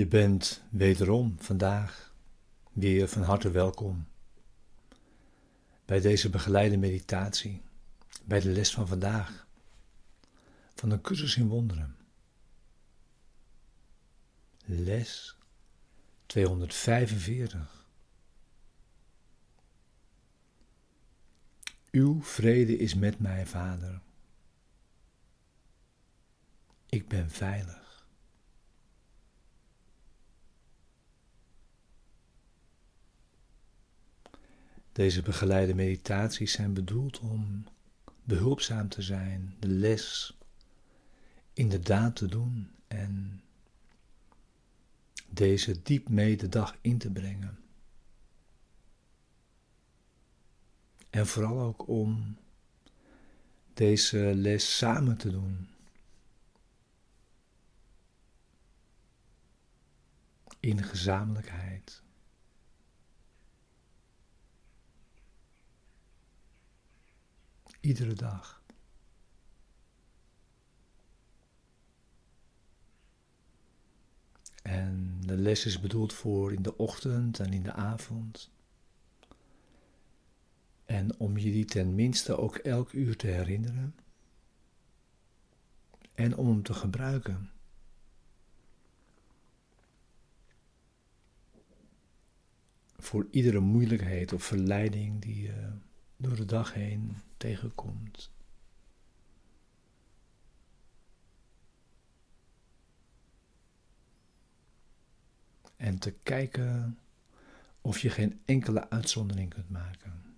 Je bent wederom vandaag weer van harte welkom bij deze begeleide meditatie, bij de les van vandaag, van een cursus in wonderen. Les 245. Uw vrede is met mij, Vader. Ik ben veilig. Deze begeleide meditaties zijn bedoeld om behulpzaam te zijn, de les inderdaad te doen en deze diep mee de dag in te brengen. En vooral ook om deze les samen te doen. In gezamenlijkheid. Iedere dag. En de les is bedoeld voor in de ochtend en in de avond. En om je die tenminste ook elk uur te herinneren. En om hem te gebruiken. Voor iedere moeilijkheid of verleiding die je door de dag heen tegenkomt. En te kijken of je geen enkele uitzondering kunt maken.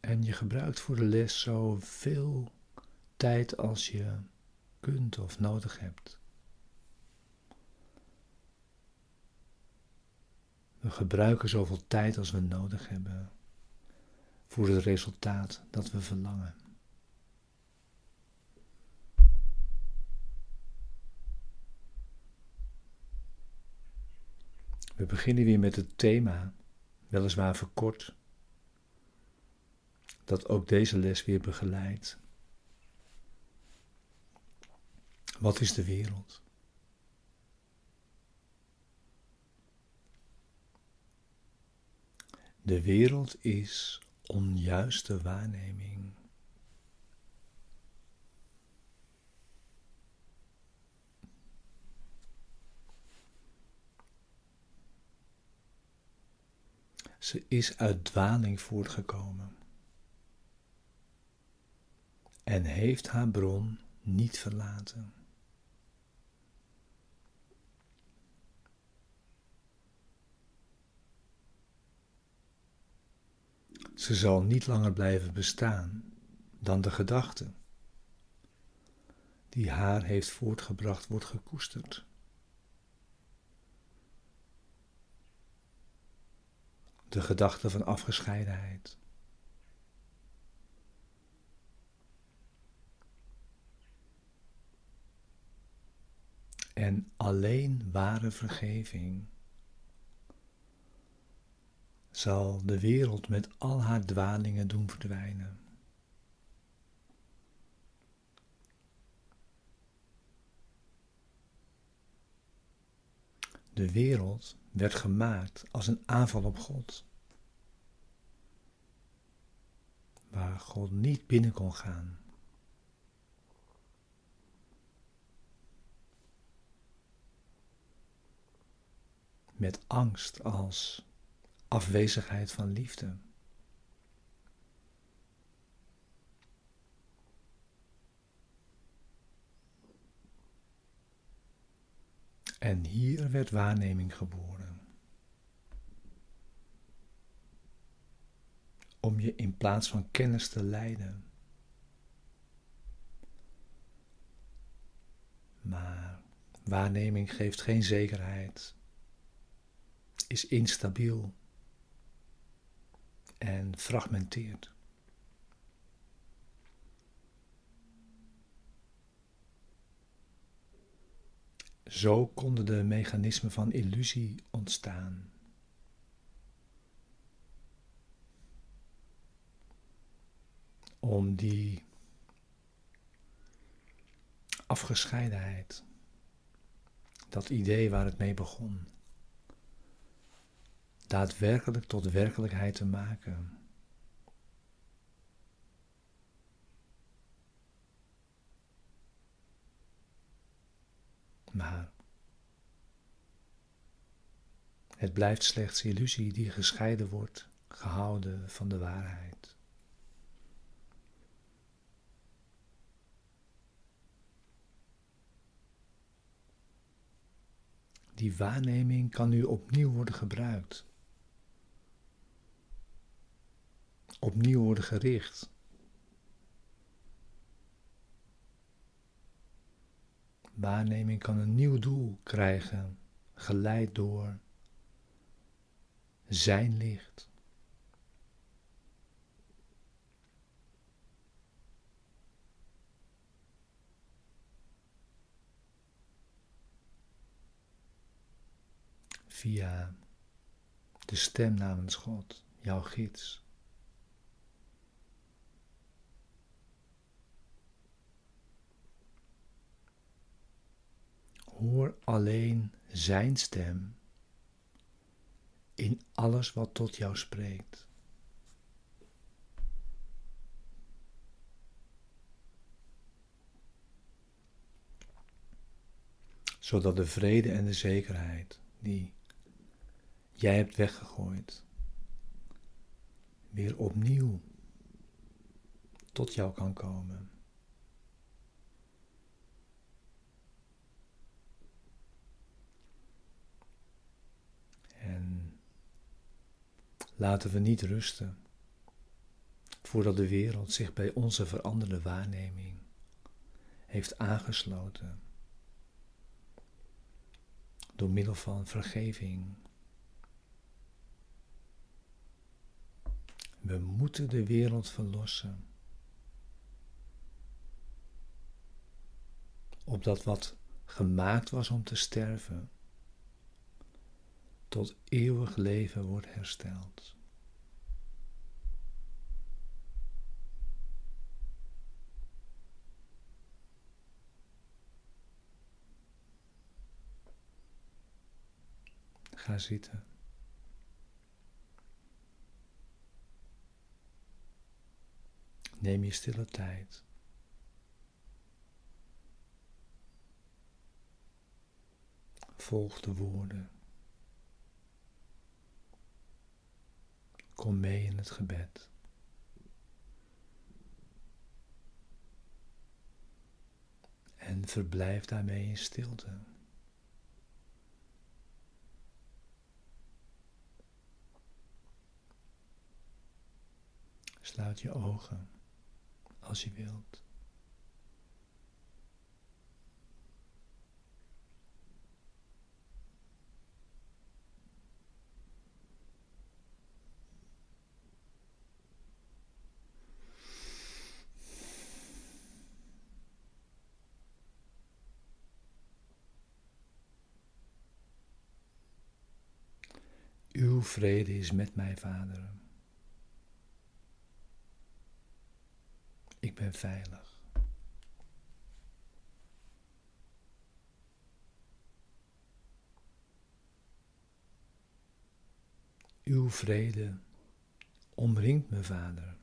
En je gebruikt voor de les zoveel tijd als je kunt of nodig hebt. We gebruiken zoveel tijd als we nodig hebben voor het resultaat dat we verlangen. We beginnen weer met het thema, weliswaar verkort, dat ook deze les weer begeleidt. Wat is de wereld? De wereld is onjuiste waarneming. Ze is uit dwaling voortgekomen en heeft haar bron niet verlaten. Ze zal niet langer blijven bestaan dan de gedachte die haar heeft voortgebracht wordt gekoesterd. De gedachte van afgescheidenheid. En alleen ware vergeving zal de wereld met al haar dwalingen doen verdwijnen. De wereld werd gemaakt als een aanval op God, waar God niet binnen kon gaan. Met angst als afwezigheid van liefde. En hier werd waarneming geboren. Om je in plaats van kennis te leiden. Maar waarneming geeft geen zekerheid, is instabiel en fragmenteert. Zo konden de mechanismen van illusie ontstaan. om die afgescheidenheid, dat idee waar het mee begon, daadwerkelijk tot werkelijkheid te maken. Maar het blijft slechts illusie die gescheiden wordt, gehouden van de waarheid. Die waarneming kan nu opnieuw worden gebruikt. Opnieuw worden gericht. Waarneming kan een nieuw doel krijgen, geleid door zijn licht. Via de stem namens God, jouw gids. Hoor alleen Zijn stem in alles wat tot jou spreekt. Zodat de vrede en de zekerheid die jij hebt weggegooid, weer opnieuw tot jou kan komen. Laten we niet rusten voordat de wereld zich bij onze veranderde waarneming heeft aangesloten door middel van vergeving. We moeten de wereld verlossen. Opdat wat gemaakt was om te sterven, tot eeuwig leven wordt hersteld. Ga zitten. Neem je stille tijd. Volg de woorden. Kom mee in het gebed. En verblijf daarmee in stilte. Sluit je ogen als je wilt. Uw vrede is met mij, Vader. Ik ben veilig. Uw vrede omringt me, Vader.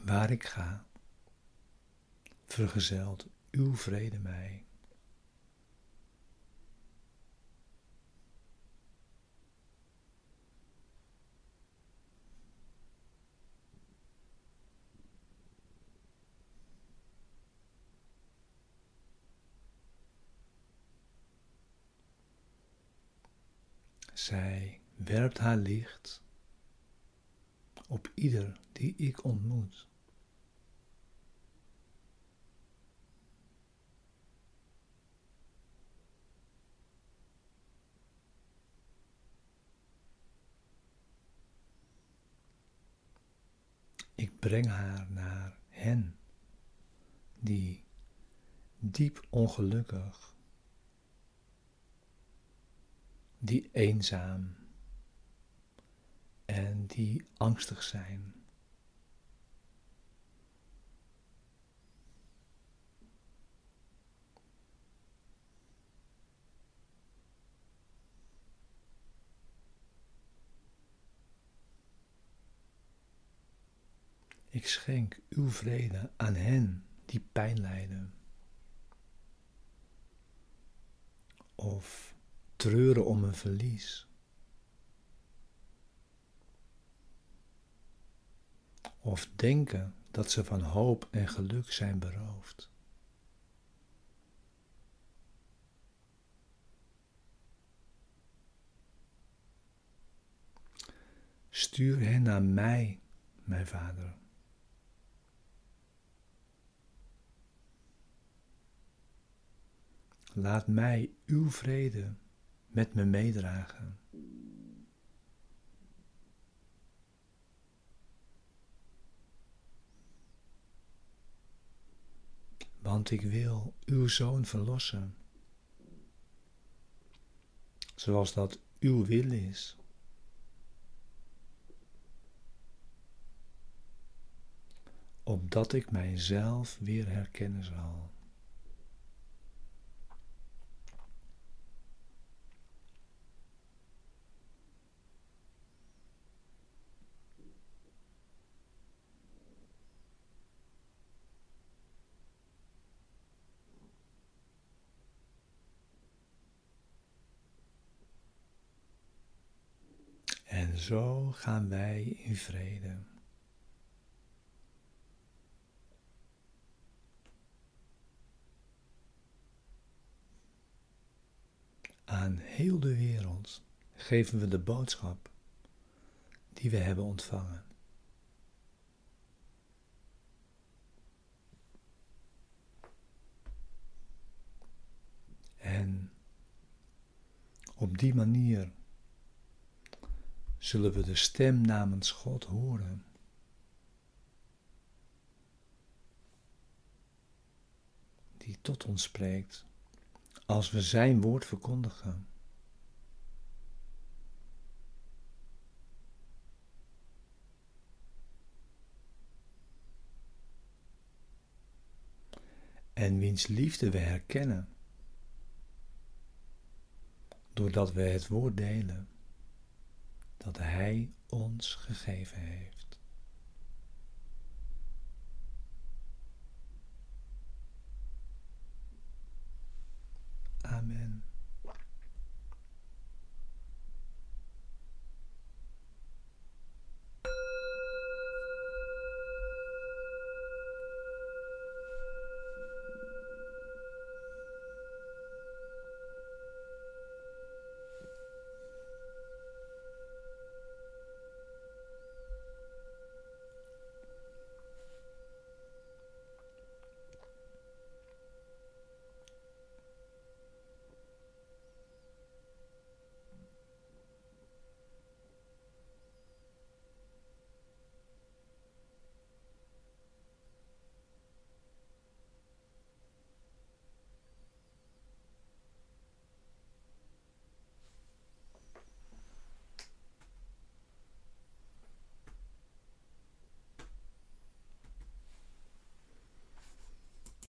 Waar ik ga, vergezelt uw vrede mij. Zij werpt haar licht op ieder die ik ontmoet. Ik breng haar naar hen die diep ongelukkig die eenzaam en die angstig zijn. Ik schenk uw vrede aan hen die pijn lijden. Of treuren om een verlies. Of denken dat ze van hoop en geluk zijn beroofd. Stuur hen naar mij, mijn Vader. Laat mij uw vrede met me meedragen. Want ik wil uw zoon verlossen, zoals dat uw wil is. Opdat ik mijzelf weer herkennen zal. Zo gaan wij in vrede. Aan heel de wereld geven we de boodschap die we hebben ontvangen. En op die manier zullen we de stem namens God horen. Die tot ons spreekt als we Zijn woord verkondigen. En wiens liefde we herkennen, doordat we het woord delen dat Hij ons gegeven heeft. Amen.